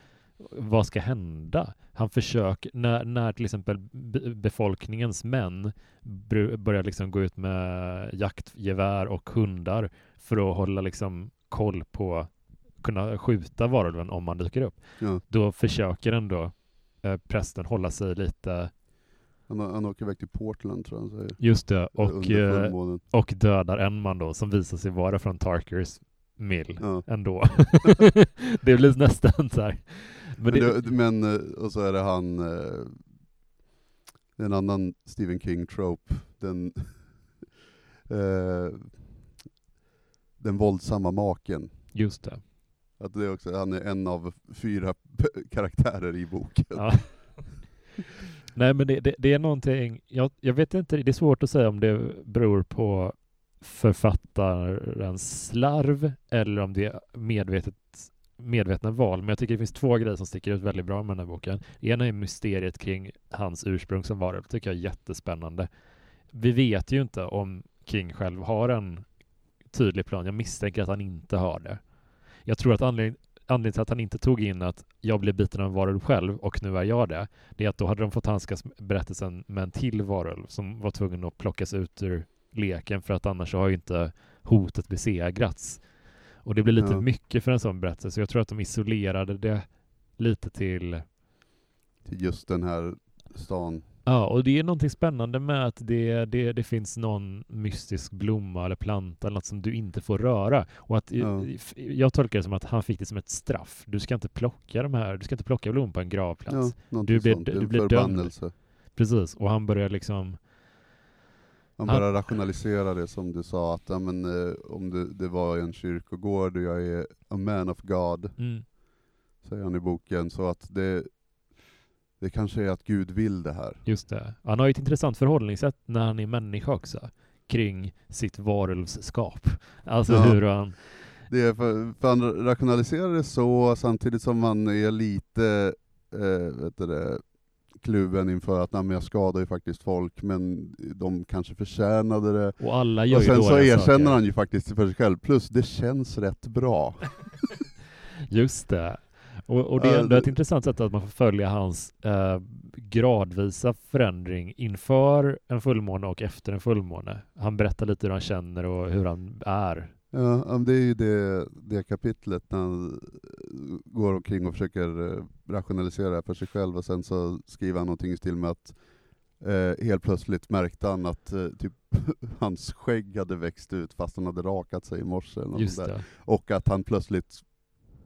vad ska hända? Han försöker, när, när till exempel befolkningens män börjar liksom gå ut med jaktgevär och hundar för att hålla liksom koll på kunna skjuta varulven om man dyker upp. Ja, Då försöker ändå eh, prästen hålla sig lite, han, han åker iväg till Portland tror jag han säger. just det, och, eh, och dödar en man då som visar sig vara från Tarkers mill Ja. ändå. <laughs> det blir nästan så här. Men Men, det, det, men, eh, och så är det han, eh, en annan Stephen King-trope, den, <laughs> eh, den våldsamma maken. just det. Att det är också, han är en av fyra <laughs> karaktärer i boken. Ja. <laughs> Nej men det, det, det, är någonting, jag, jag vet inte, det är svårt att säga om det beror på författarens slarv eller om det är medvetet medvetna val, men jag tycker det finns två grejer som sticker ut väldigt bra med den här boken. Ena är mysteriet kring hans ursprung som varulv, tycker jag är jättespännande. Vi vet ju inte om King själv har en tydlig plan. Jag misstänker att han inte har det. Jag tror att anledningen anledningen till att han inte tog in att jag blev biten av en varulv själv och nu är jag det, det är att då hade de fått handskas berättelsen med en till varulv som var tvungen att plockas ut ur leken för att annars har ju inte hotet besegrats. Och det blir lite ja. mycket för en sån berättelse, så jag tror att de isolerade det lite till... Till just den här stan. Ja, och det är någonting spännande med att det, det, det finns någon mystisk blomma eller planta eller något som du inte får röra. Och att ja. Jag tolkar det som att han fick det som ett straff. Du ska inte plocka de här, du ska inte plocka blommor på en gravplats. Ja, du blir, du blir dömd. Precis, och han börjar liksom man bara ja. rationalisera det som du sa, att ja, men, eh, om det, det, var en kyrkogård och jag är a man of God, mm. säger han i boken, så att det, det kanske är att Gud vill det här. Just det. Han har ju ett intressant förhållningssätt när han är människa också, kring sitt varulvsskap. Alltså ja. hur han... Det är för, för han rationaliserar det så, samtidigt som man är lite, eh, vet du det, kluven inför att nej, jag skadar ju faktiskt folk, men de kanske förtjänade det. Och alla gör Och sen ju så erkänner saker. han ju faktiskt för sig själv, plus det känns rätt bra. <laughs> Just det. Och, och, det är ändå ett intressant sätt att man får följa hans eh, gradvisa förändring inför en fullmåne och efter en fullmåne. Han berättar lite hur han känner och hur han är. Ja, det är ju det, det kapitlet när han går omkring och försöker eh, rationalisera för sig själv, och sen så skriver han någonting i stil med att eh, helt plötsligt märkte han att eh, typ, <laughs> hans skägg hade växt ut fast han hade rakat sig i morse, och att han plötsligt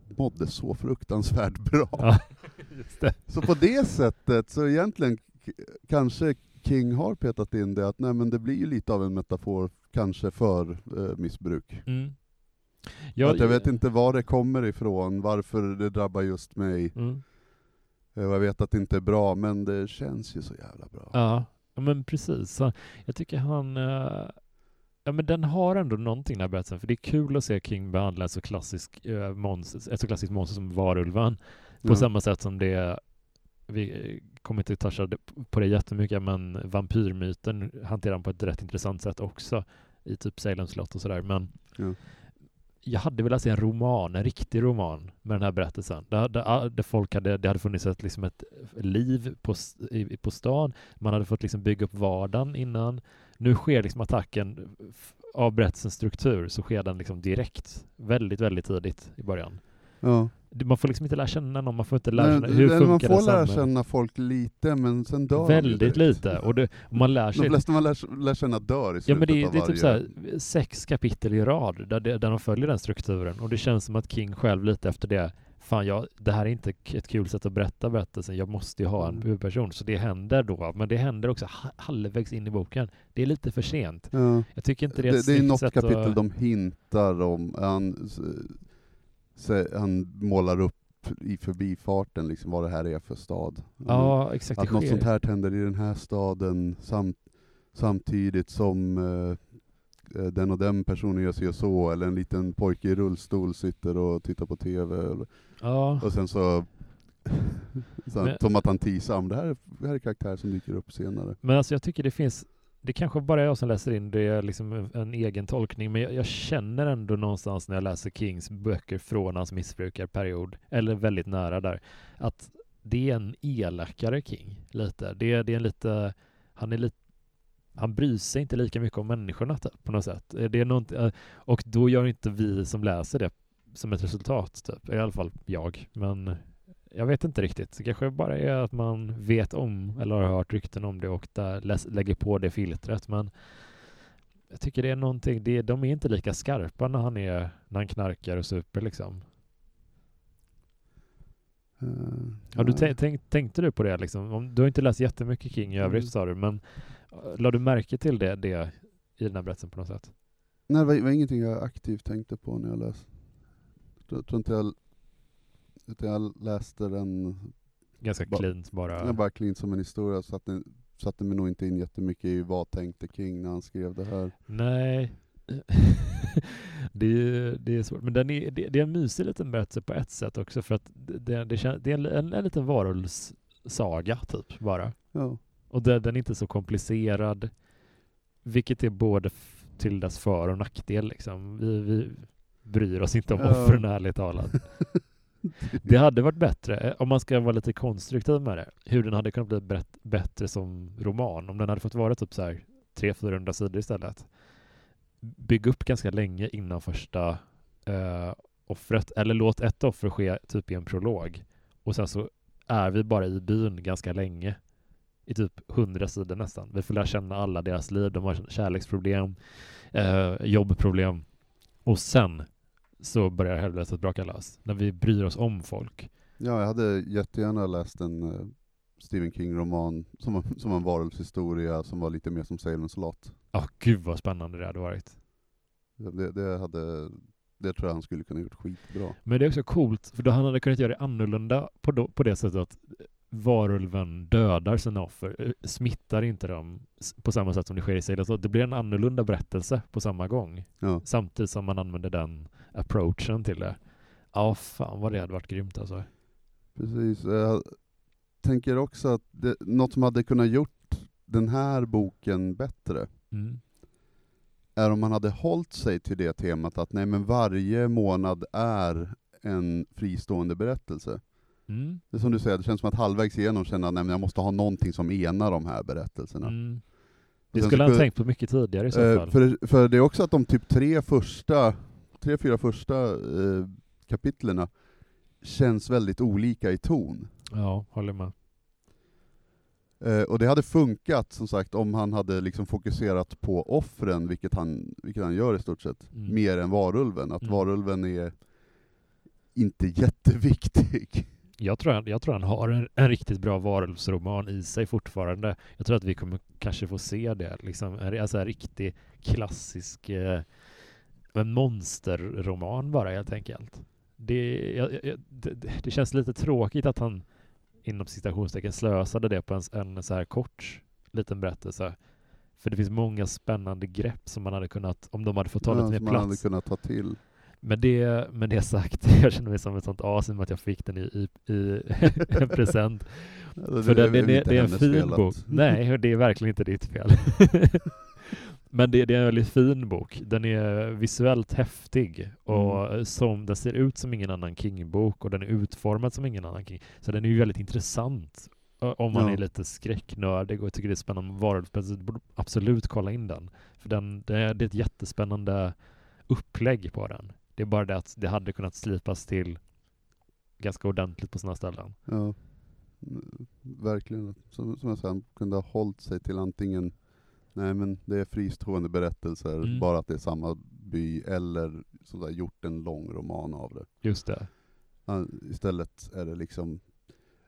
mådde så fruktansvärt bra. <laughs> Ja, så på det sättet, så egentligen kanske King har petat in det, att nej men det blir ju lite av en metafor kanske för eh, missbruk. Mm. Jag, att jag vet inte var det kommer ifrån, varför det drabbar just mig. Mm. Eh, jag vet att det inte är bra, men det känns ju så jävla bra. Ja, men precis. Jag tycker han... Ja, men den har ändå någonting den här berättelsen, för det är kul att se King behandla ett så, klassisk, uh, monster, ett så klassiskt monster som varulven, på ja. samma sätt som det vi kommer inte toucha på det jättemycket, men vampyrmyten hanterar han på ett rätt intressant sätt också i typ Salem slott och sådär. Men ja. jag hade velat se en roman, en riktig roman med den här berättelsen. Där, där, där folk hade, det hade funnits ett, liksom ett liv på, i, på stan. Man hade fått liksom bygga upp vardagen innan. Nu sker liksom attacken av berättelsens struktur så sker den liksom direkt, väldigt, väldigt tidigt i början. Ja. Man får liksom inte lära känna någon, man får inte lära känna, hur funkar Man får lära känna folk lite, men sen dör Väldigt lite, och, det, man lär sig... De flesta man lär, lär känna dör i slutet Ja men det, av det är typ såhär, sex kapitel i rad, där, där de följer den strukturen, och det känns som att King själv lite efter det, fan jag, det här är inte ett kul sätt att berätta berättelsen, jag måste ju ha en mm. huvudperson, så det händer då, men det händer också halvvägs in i boken. Det är lite för sent. Ja. Jag tycker inte det är ett Det, det är något kapitel att... de hintar om, han, han målar upp i förbifarten liksom vad det här är för stad. Ja, exakt. Att något sånt här händer i den här staden samt, samtidigt som eh, den och den personen gör sig så, eller en liten pojke i rullstol sitter och tittar på TV. Eller, ja. Och sen så, <laughs> så men, som att han teasar, det här, det här är karaktär som dyker upp senare. Men alltså jag tycker det finns det kanske bara är jag som läser in det är liksom en egen tolkning, men jag, jag, känner ändå någonstans när jag läser Kings böcker från hans missbrukarperiod, eller väldigt nära där, att det är en elakare King, lite. Det, det är en lite, han är lite han bryr sig inte lika mycket om människorna typ, på något sätt. Det är något, och då gör inte vi som läser det som ett resultat, typ. i alla fall jag. Men jag vet inte riktigt. Det kanske bara är att man vet om eller har hört rykten om det och där lägger på det filtret. Men jag tycker det är någonting, det, de är inte lika skarpa när han är när han knarkar och super liksom. Uh, ja, du tänk, tänkte du på det liksom? Om, du har inte läst jättemycket King i övrigt mm. sa du, men uh, la du märke till det, det i den här berättelsen på något sätt? Nej, det var, var ingenting jag aktivt tänkte på när jag läste. Jag tror inte jag Utan jag läste den Ganska Ba- cleant bara. Den bara klint som en historia, så att den satte mig nog inte in jättemycket i vad tänkte King när han skrev det här. Nej. <laughs> det, är, det är svårt. Men den är, det, det är en mysig liten berättelse på ett sätt också för att det, det, det är en, en, en liten varulvssaga typ bara. Ja, Och den är inte så komplicerad. Vilket är både till dess för och nackdel liksom. Vi, vi bryr oss inte om Ja. offren ärligt talat. <laughs> Det hade varit bättre, eh, om man ska vara lite konstruktiv med det, hur den hade kunnat bli bättre som roman. Om den hade fått vara typ så här 300-400 sidor istället. Bygg upp ganska länge innan första eh, offret, eller låt ett offer ske typ i en prolog. Och sen så är vi bara i byn ganska länge. I typ 100 sidor nästan. Vi får lära känna alla deras liv. De har kärleksproblem, eh, jobbproblem. Och sen så börjar helvetet braka lös. När vi bryr oss om folk. ja jag hade jättegärna läst en eh, Stephen King-roman som, som en varulvshistoria som var lite mer som Salem's Lot. Ja, gud vad spännande det hade varit. Det, det, hade, det tror jag han skulle kunna gjort skitbra. Men det är också coolt, för då han hade kunnat göra det annorlunda på, då, på det sättet att varulven dödar sina offer, eh, smittar inte dem på samma sätt som det sker i Sailor. Det blir en annorlunda berättelse på samma gång. Ja. Samtidigt som man använder den approachen till det. Ja, fan vad det hade varit grymt alltså. Precis. Jag tänker också att det, något som hade kunnat gjort den här boken bättre Mm. är om man hade hållit sig till det temat att nej men varje månad är en fristående berättelse. Mm. Det är som du säger, det känns som att halvvägs igenom känner jag att jag måste ha någonting som enar de här berättelserna. Mm. Det skulle han tänkt på mycket tidigare i så Eh, fall. för, för det är också att de typ tre första, tre, fyra första eh, kapitlerna känns väldigt olika i ton. Ja, håller med. Eh, och det hade funkat, som sagt, om han hade liksom fokuserat på offren, vilket han, vilket han gör i stort sett, Mm. mer än varulven. Att Mm. varulven är inte <laughs> jätteviktig. Jag tror, han, jag tror han har en, en riktigt bra varulvsroman i sig fortfarande. Jag tror att vi kommer kanske få se det. Liksom, en, alltså en riktig klassisk eh, en monsterroman bara helt enkelt. Det, jag, jag, det, det- känns lite tråkigt att han inom citationstecken slösade det på en, en så här kort liten berättelse. För det finns många spännande grepp som man hade kunnat, om de hade fått ta Ja, lite mer man hade plats. kunnat ta till. Men det, med det sagt, <laughs> jag känner mig som ett sånt as i och med att jag fick den i, i, i <laughs> en present. Alltså, För den, är den är, inte det är en fin fel att- bok. <laughs> Nej, det är verkligen inte ditt fel. Men det, det är en väldigt fin bok. Den är visuellt häftig och Mm. som, den ser ut som ingen annan King-bok och den är utformad som ingen annan King. Så den är ju väldigt intressant om man Ja. är lite skräcknördig och tycker det är spännande med varulvar. så borde absolut kolla in den. För den, det, är, det är ett jättespännande upplägg på den. Det är bara det att det hade kunnat slipas till ganska ordentligt på sina ställen. Ja, Mm, verkligen. Som, som jag sa, han kunde ha hållit sig till antingen, nej men det är fristående berättelser, Mm. bara att det är samma by, eller sådär, gjort en lång roman av det. Just det. Han, istället är det liksom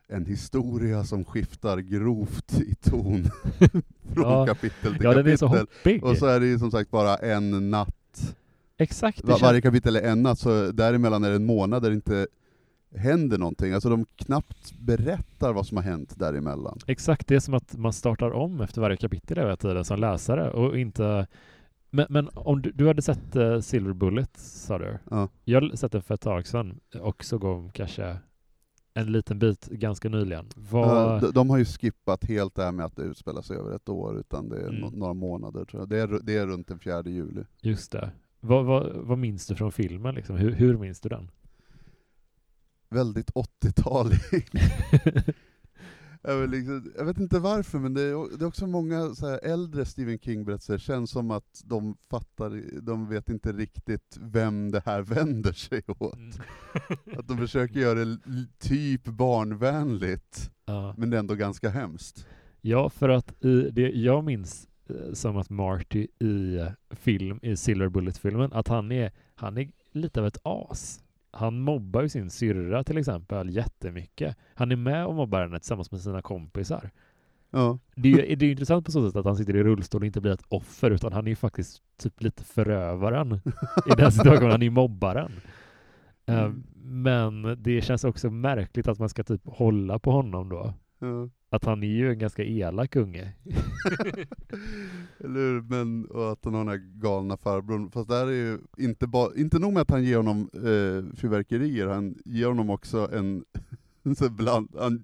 en historia som skiftar grovt i ton <laughs> från Ja. kapitel till Ja, den är så kapitel. hoppig. Och så är det ju som sagt bara en natt. Exakt. Det Va- känns- varje kapitel är en natt, så däremellan är det en månad där det inte händer någonting. Alltså de knappt berättar vad som har hänt däremellan. Exakt, det är som att man startar om efter varje kapitel hela tiden som läsare och inte... Men, men om du, du hade sett uh, Silver Bullet, sa du? Ja. Jag har sett den för ett tag sedan och såg om kanske en liten bit ganska nyligen. Vad... Ja, de, de har ju skippat helt det här med att det utspelar sig över ett år, utan det är Mm. no- några månader tror jag. Det är, det är runt den 4 juli. Just det. Vad, vad, vad minns du från filmen? Liksom? Hur, hur minns du den? Väldigt 80-talig. <laughs> jag, vet liksom, jag vet inte varför, men det är, det är också många äldre Stephen King-berättelser, känns som att de fattar, de vet inte riktigt vem det här vänder sig åt. Mm. <laughs> Att de försöker göra det typ barnvänligt, Ja. men det är ändå ganska hemskt. Ja, för att i det jag minns som att Marty i eh, film, i Silver Bullet-filmen, att han är, han är lite av ett as. Han mobbar ju sin syrra till exempel jättemycket. Han är med och mobbar henne tillsammans med sina kompisar. Ja. Det är ju <laughs> det är intressant på så sätt att han sitter i rullstol och inte blir ett offer, utan han är ju faktiskt typ lite förövaren i den <laughs> situationen. Han är ju mobbaren. Eh, Mm. Men det känns också märkligt att man ska typ hålla på honom då. Ja. Att han är ju en ganska elak unge. <laughs> Eller hur? Men, och att han har den här galna farbrorn. Fast det här är ju inte, bara, inte nog med att han ger honom eh, fyrverkerier, han ger honom också en, <laughs> så bland, han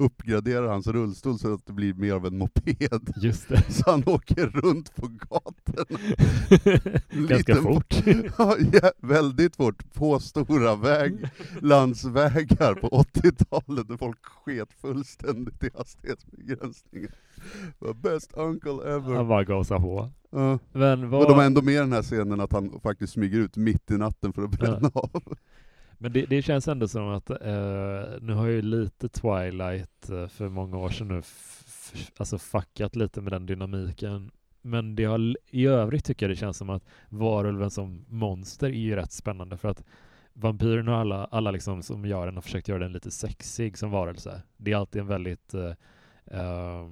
uppgraderar hans rullstol så att det blir mer av en moped. Just det. <laughs> Så han åker runt på gatorna. <laughs> Ganska fort. <laughs> Ja, väldigt fort, på stora väg, landsvägar på 80-talet när folk sket fullständigt i hastighetsbegränsningen. Best uncle ever. Han bara gasar på. Ja. Men vad... de har ändå med den här scenen att han faktiskt smyger ut mitt i natten för att bränna av. Men det, det känns ändå som att, eh, nu har ju lite Twilight eh, för många år sedan nu alltså fuckat lite med den dynamiken. Men det har, i övrigt tycker jag det känns som att varulven som monster är ju rätt spännande för att vampyren och alla, alla liksom som gör den har försökt göra den lite sexig som varelse. Det är alltid en väldigt eh, eh,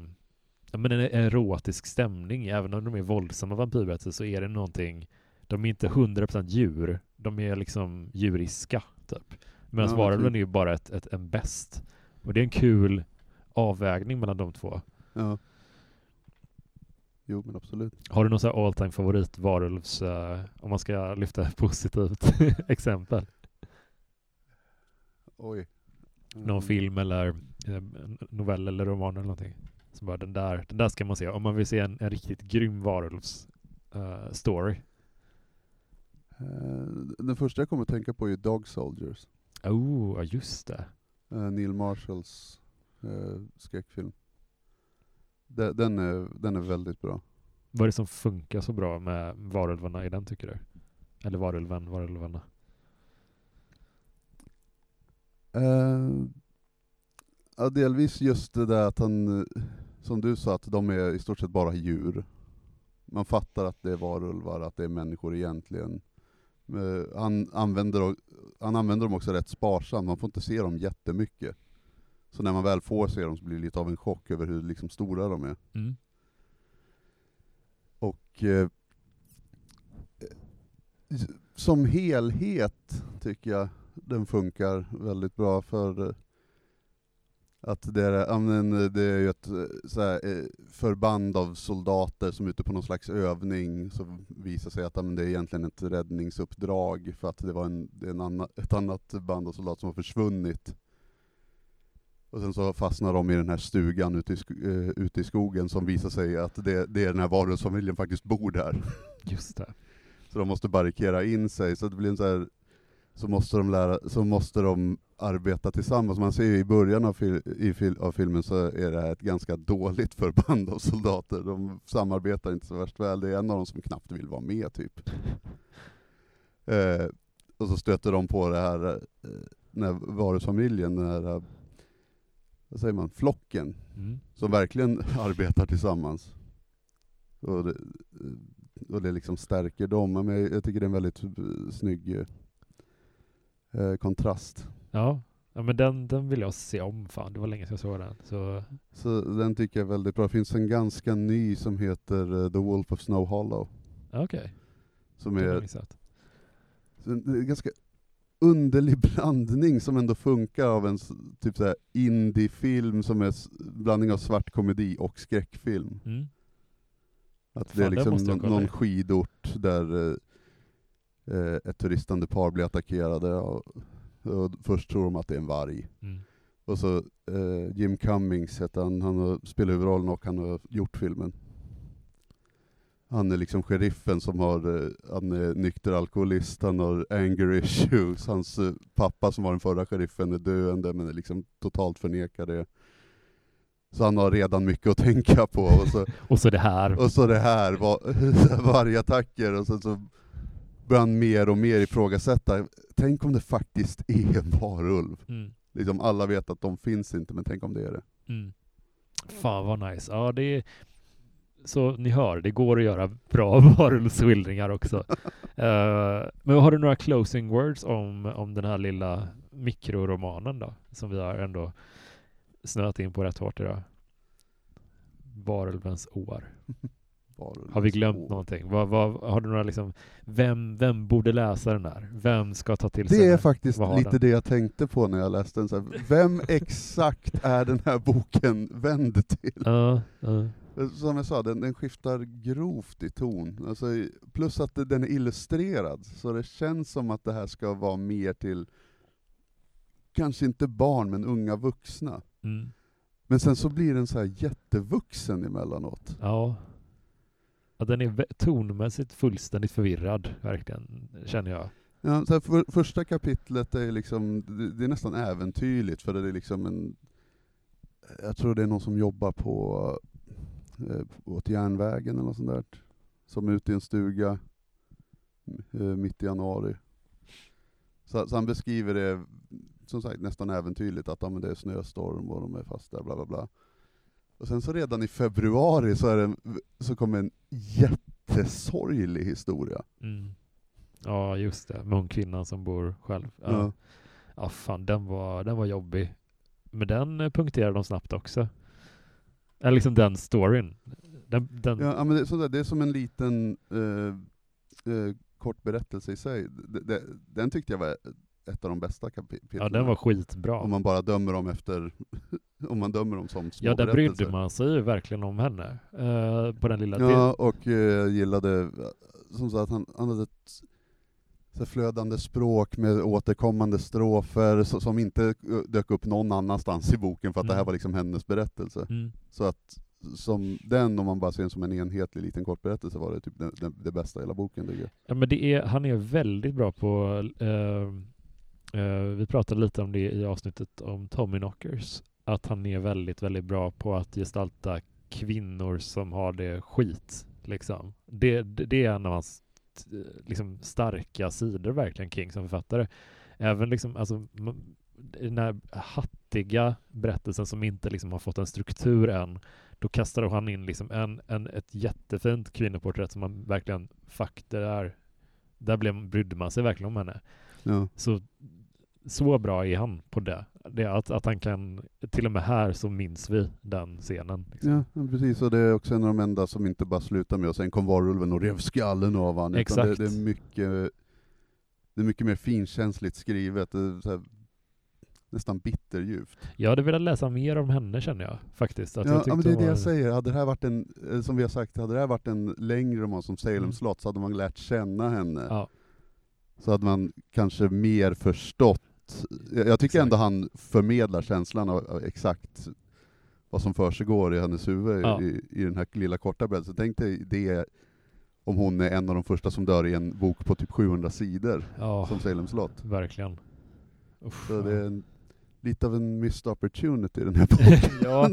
men en erotisk stämning. Även om de är våldsamma vampyrberättelser så är det någonting de är inte 100% djur. De är liksom djuriska, typ. Medan Ja, varulven är ju bara ett, ett, en bäst. Och det är en kul avvägning mellan de två. Ja. Jo men absolut. Har du någon här all time favorit varulvs, eh, om man ska lyfta positivt <laughs> exempel? Oj. Någon Mm. film eller eh, novell eller roman eller någonting. Så bara den där, den där ska man se. Om man vill se en, en riktigt grym varulvs eh, story. Eh, Den första jag kommer att tänka på är Dog Soldiers. Oh, just det. Eh, Neil Marshalls eh, skräckfilm. De- Den är, den är väldigt bra. Vad är det som funkar så bra med varulvarna i den tycker du? Eller varulven, varulvarna? Eh, ja, delvis just det där att han, som du sa, att de är i stort sett bara djur. Man fattar att det är varulvar, att det är människor egentligen. Eh, han, använder, o- han använder dem också rätt sparsamt, man får inte se dem jättemycket. Så när man väl får se dem så blir det lite av en chock över hur liksom stora de är. Mm. Och eh, eh, som helhet tycker jag den funkar väldigt bra för eh, att det är, eh, det är ju ett eh, här, eh, förband av soldater som är ute på någon slags övning, så visar sig att ja, men, det är egentligen ett räddningsuppdrag för att det var en, en anna, ett annat band av soldater som har försvunnit. Och sen så fastnar de i den här stugan ute i, eh, ute i skogen som visar sig att det, det är den här varulvsfamiljen faktiskt bor där. Just det. Så de måste barrikera in sig, så det blir en så här, så måste de lära, så måste de arbeta tillsammans. Man ser ju i början av, fil, i fil, av filmen så är det här ett ganska dåligt förband av soldater. De samarbetar inte så värst väl, det är en av dem som knappt vill vara med typ. <laughs> Eh, och så stöter de på det här, eh, den här varusfamiljen, den här, eh, vad säger man, flocken, Mm. som verkligen <laughs> arbetar tillsammans. Och det, och det liksom stärker dem. Men jag, jag tycker det är en väldigt eh, snygg eh, kontrast. Ja. ja, men den, den vill jag se om fan. Det var länge sedan jag såg den. Så, Så den tycker jag är väldigt bra. Det finns en ganska ny som heter eh, The Wolf of Snow Hollow. okej. Som Den har jag är en, en ganska underlig <laughs> blandning som ändå funkar av en typ så här indie-film som är blandning av svart komedi och skräckfilm. Mm. Att det Fan, är den liksom någon, någon skidort där eh, eh, ett turistande par blir attackerade och, och först tror de att det är en varg. Mm. Och så eh, Jim Cummings heter han, han har spelat huvudrollen och han har gjort filmen. Han är liksom sheriffen som har, eh, han är nykter alkoholist, han har anger <laughs> issues, hans eh, pappa som var den förra sheriffen är döende men är liksom totalt förnekar det. Så han har redan mycket att tänka på. Och så, <laughs> Och så det här. och så det här, var, <laughs> vargattacker, och sen så börjar han mer och mer ifrågasätta, tänk om det faktiskt är en varulv? Mm. Liksom alla vet att de finns inte, men tänk om det är det. Mm. Fan vad nice. Ja, det är... Så ni hör, det går att göra bra <laughs> varulvsskildringar också. <laughs> Eh, men har du några closing words om, om den här lilla mikroromanen då? Som vi har ändå snöat in på rätt hårt idag. Varulvens år. <laughs> varulv. Har vi glömt Åh. någonting? Vad, vad, har du några liksom, vem, vem borde läsa den här? Vem ska ta till sig Det är den? faktiskt lite den? det jag tänkte på när jag läste den. Så här, vem <laughs> exakt är den här boken vänd till? Ja, ja. Som jag sa, den, den skiftar grovt i ton. Alltså, plus att den är illustrerad, så det känns som att det här ska vara mer till, kanske inte barn, men unga vuxna. Mm. Men sen så blir den så här jättevuxen emellanåt. ja ja den är tonmässigt fullständigt förvirrad, verkligen, känner jag. Ja, så här, för, första kapitlet är liksom, det, det är nästan äventyrligt, för det är liksom en, jag tror det är någon som jobbar på, eh, åt järnvägen eller något sånt där, som är ute i en stuga eh, mitt i januari. Så, så han beskriver det, som sagt, nästan äventyrligt, att ja, men det är snöstorm och de är fast där, bla bla bla. Och sen så redan i februari så, är det, så kommer en jättesorglig historia. Mm. Ja, just det. Med hon kvinnan som bor själv. Ja, Ja. ja fan, den var, den var jobbig. Men den eh, punkterade de snabbt också. Eller liksom den storyn. Den, den, Ja, men det, är sådär, det är som en liten eh, eh, kort berättelse i sig. Det, den tyckte jag var ett av de bästa kapitlen. ja, den var skitbra. Om man bara dömer dem efter, <laughs> om man dömer dem som små Ja, där brydde man sig ju verkligen om henne. eh, på den lilla Ja, delen. och eh, gillade, eh, som sagt, han, han hade ett så flödande språk med återkommande strofer så, som inte eh, dök upp någon annanstans i boken för att det här Mm. var liksom hennes berättelse. Mm. Så att som den, om man bara ser den som en enhetlig liten kort berättelse, var det typ det, det, det bästa i hela boken tycker jag. Ja, men det är, han är väldigt bra på... eh, vi pratade lite om det i avsnittet om Tommyknockers. Att han är väldigt, väldigt bra på att gestalta kvinnor som har det skit. Liksom. Det, det, det är en av hans t- liksom, starka sidor verkligen, King som författare. Även liksom, alltså, den här hattiga berättelsen som inte liksom har fått en struktur än, då kastar han in liksom en, en, ett jättefint kvinnoporträtt som man verkligen, fuck det där, där blev, brydde man sig verkligen om henne. Ja. Så, så bra är han på det. det att, att han kan, till och med här så minns vi den scenen. Liksom. Ja, precis, och det är också en av de enda som inte bara slutar med och sen kom varulven och rev skallen av utan Exakt. Det, det, är mycket, det är mycket mer finkänsligt skrivet, här, nästan bitterljuvt. Jag hade velat läsa mer om henne känner jag faktiskt. Att jag Ja, tyckte ja, men det är det var- jag säger, hade det här varit en, eh, som vi har sagt, hade det här varit en längre roman som Salem Mm. slott så hade man lärt känna henne. Ja, Så hade man kanske mer förstått. Jag jag tycker ändå han förmedlar känslan av, av exakt vad som försiggår i hennes huvud Ja. i, i den här lilla korta berättelsen. Tänk dig det om hon är en av de första som dör i en bok på typ 700 sidor, ja som Salem slott. verkligen. Uff, Så det är en, lite av en missed opportunity den här boken. <laughs> ja,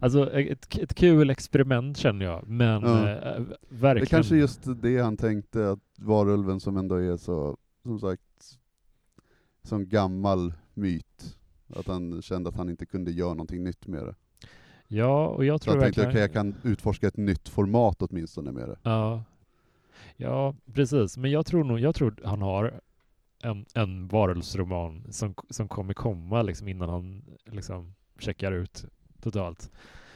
alltså ett, ett kul experiment känner jag, men Ja. Det verkligen. är kanske just det han tänkte, att varulven som ändå är så, som sagt, som gammal myt. Att han kände att han inte kunde göra någonting nytt med det. Ja, och jag Så tror jag tänkte, verkligen... okej jag kan utforska ett nytt format åtminstone med det. Ja. ja, precis. Men jag tror nog, jag tror han har en, en varulvsroman som, som kommer komma liksom innan han liksom checkar ut totalt.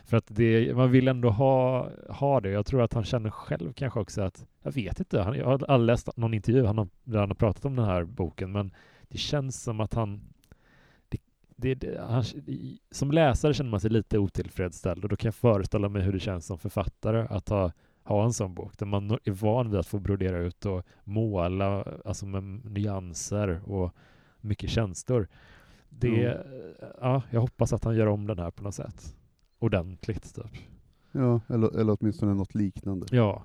För att det, man vill ändå ha, ha det. Jag tror att han känner själv kanske också att, jag vet inte, han, jag har aldrig läst någon intervju han har, där han har pratat om den här boken, men det känns som att han det, det, det, han, som läsare känner man sig lite otillfredsställd och då kan jag föreställa mig hur det känns som författare att ha, ha en sån bok där man är van vid att få brodera ut och måla alltså med nyanser och mycket känslor. Det, Mm. ja, jag hoppas att han gör om den här på något sätt. Ordentligt typ. Ja, eller, eller åtminstone något liknande. Ja.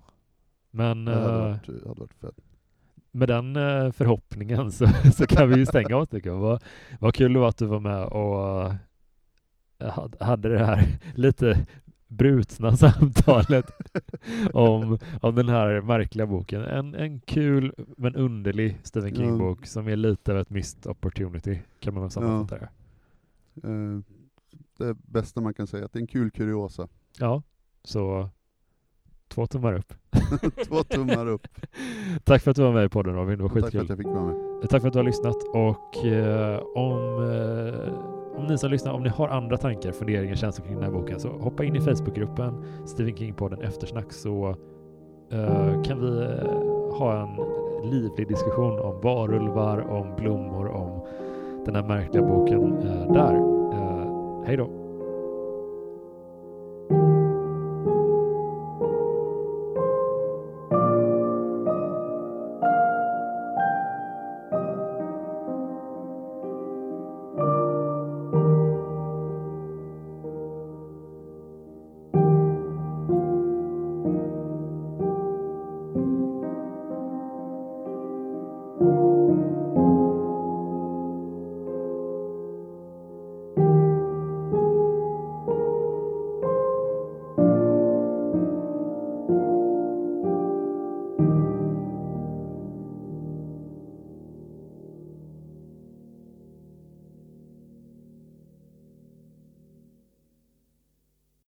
Men Det hade eh, varit, hade varit fett. Med den eh, förhoppningen så, <laughs> så kan vi ju stänga oss tycker jag. Vad, vad kul det var att du var med och eh, hade- det här <laughs> lite brutna <laughs> samtalet om, om den här märkliga boken. En, en kul men underlig Stephen Ja. King-bok som är lite av ett missed opportunity kan man väl sammanfatta det. Eh, det bästa man kan säga, att det är en kul kuriosa. Ja, så två tummar upp. <laughs> Två tummar upp. <laughs> Tack för att du var med i podden Robin, det var Tack för skitkul. att jag fick vara med. Tack för att du har lyssnat och eh, om, eh, om ni som lyssnar, om ni har andra tankar, funderingar, känslor kring den här boken så hoppa in i Facebookgruppen Stephen King-podden Eftersnack så eh, kan vi eh, ha en livlig diskussion om varulvar, om blommor, om den här märkliga boken eh, där. Eh, hej då!